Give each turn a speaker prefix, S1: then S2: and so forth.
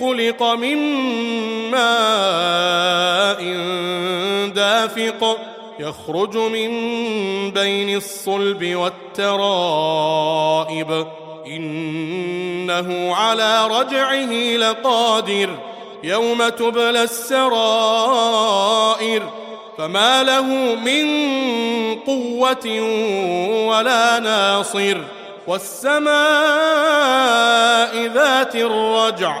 S1: خلق من ماء دافق يخرج من بين الصلب والترائب. إنه على رجعه لقادر يوم تبلى السرائر. فما له من قوة ولا ناصر. والسماء ذات الرجع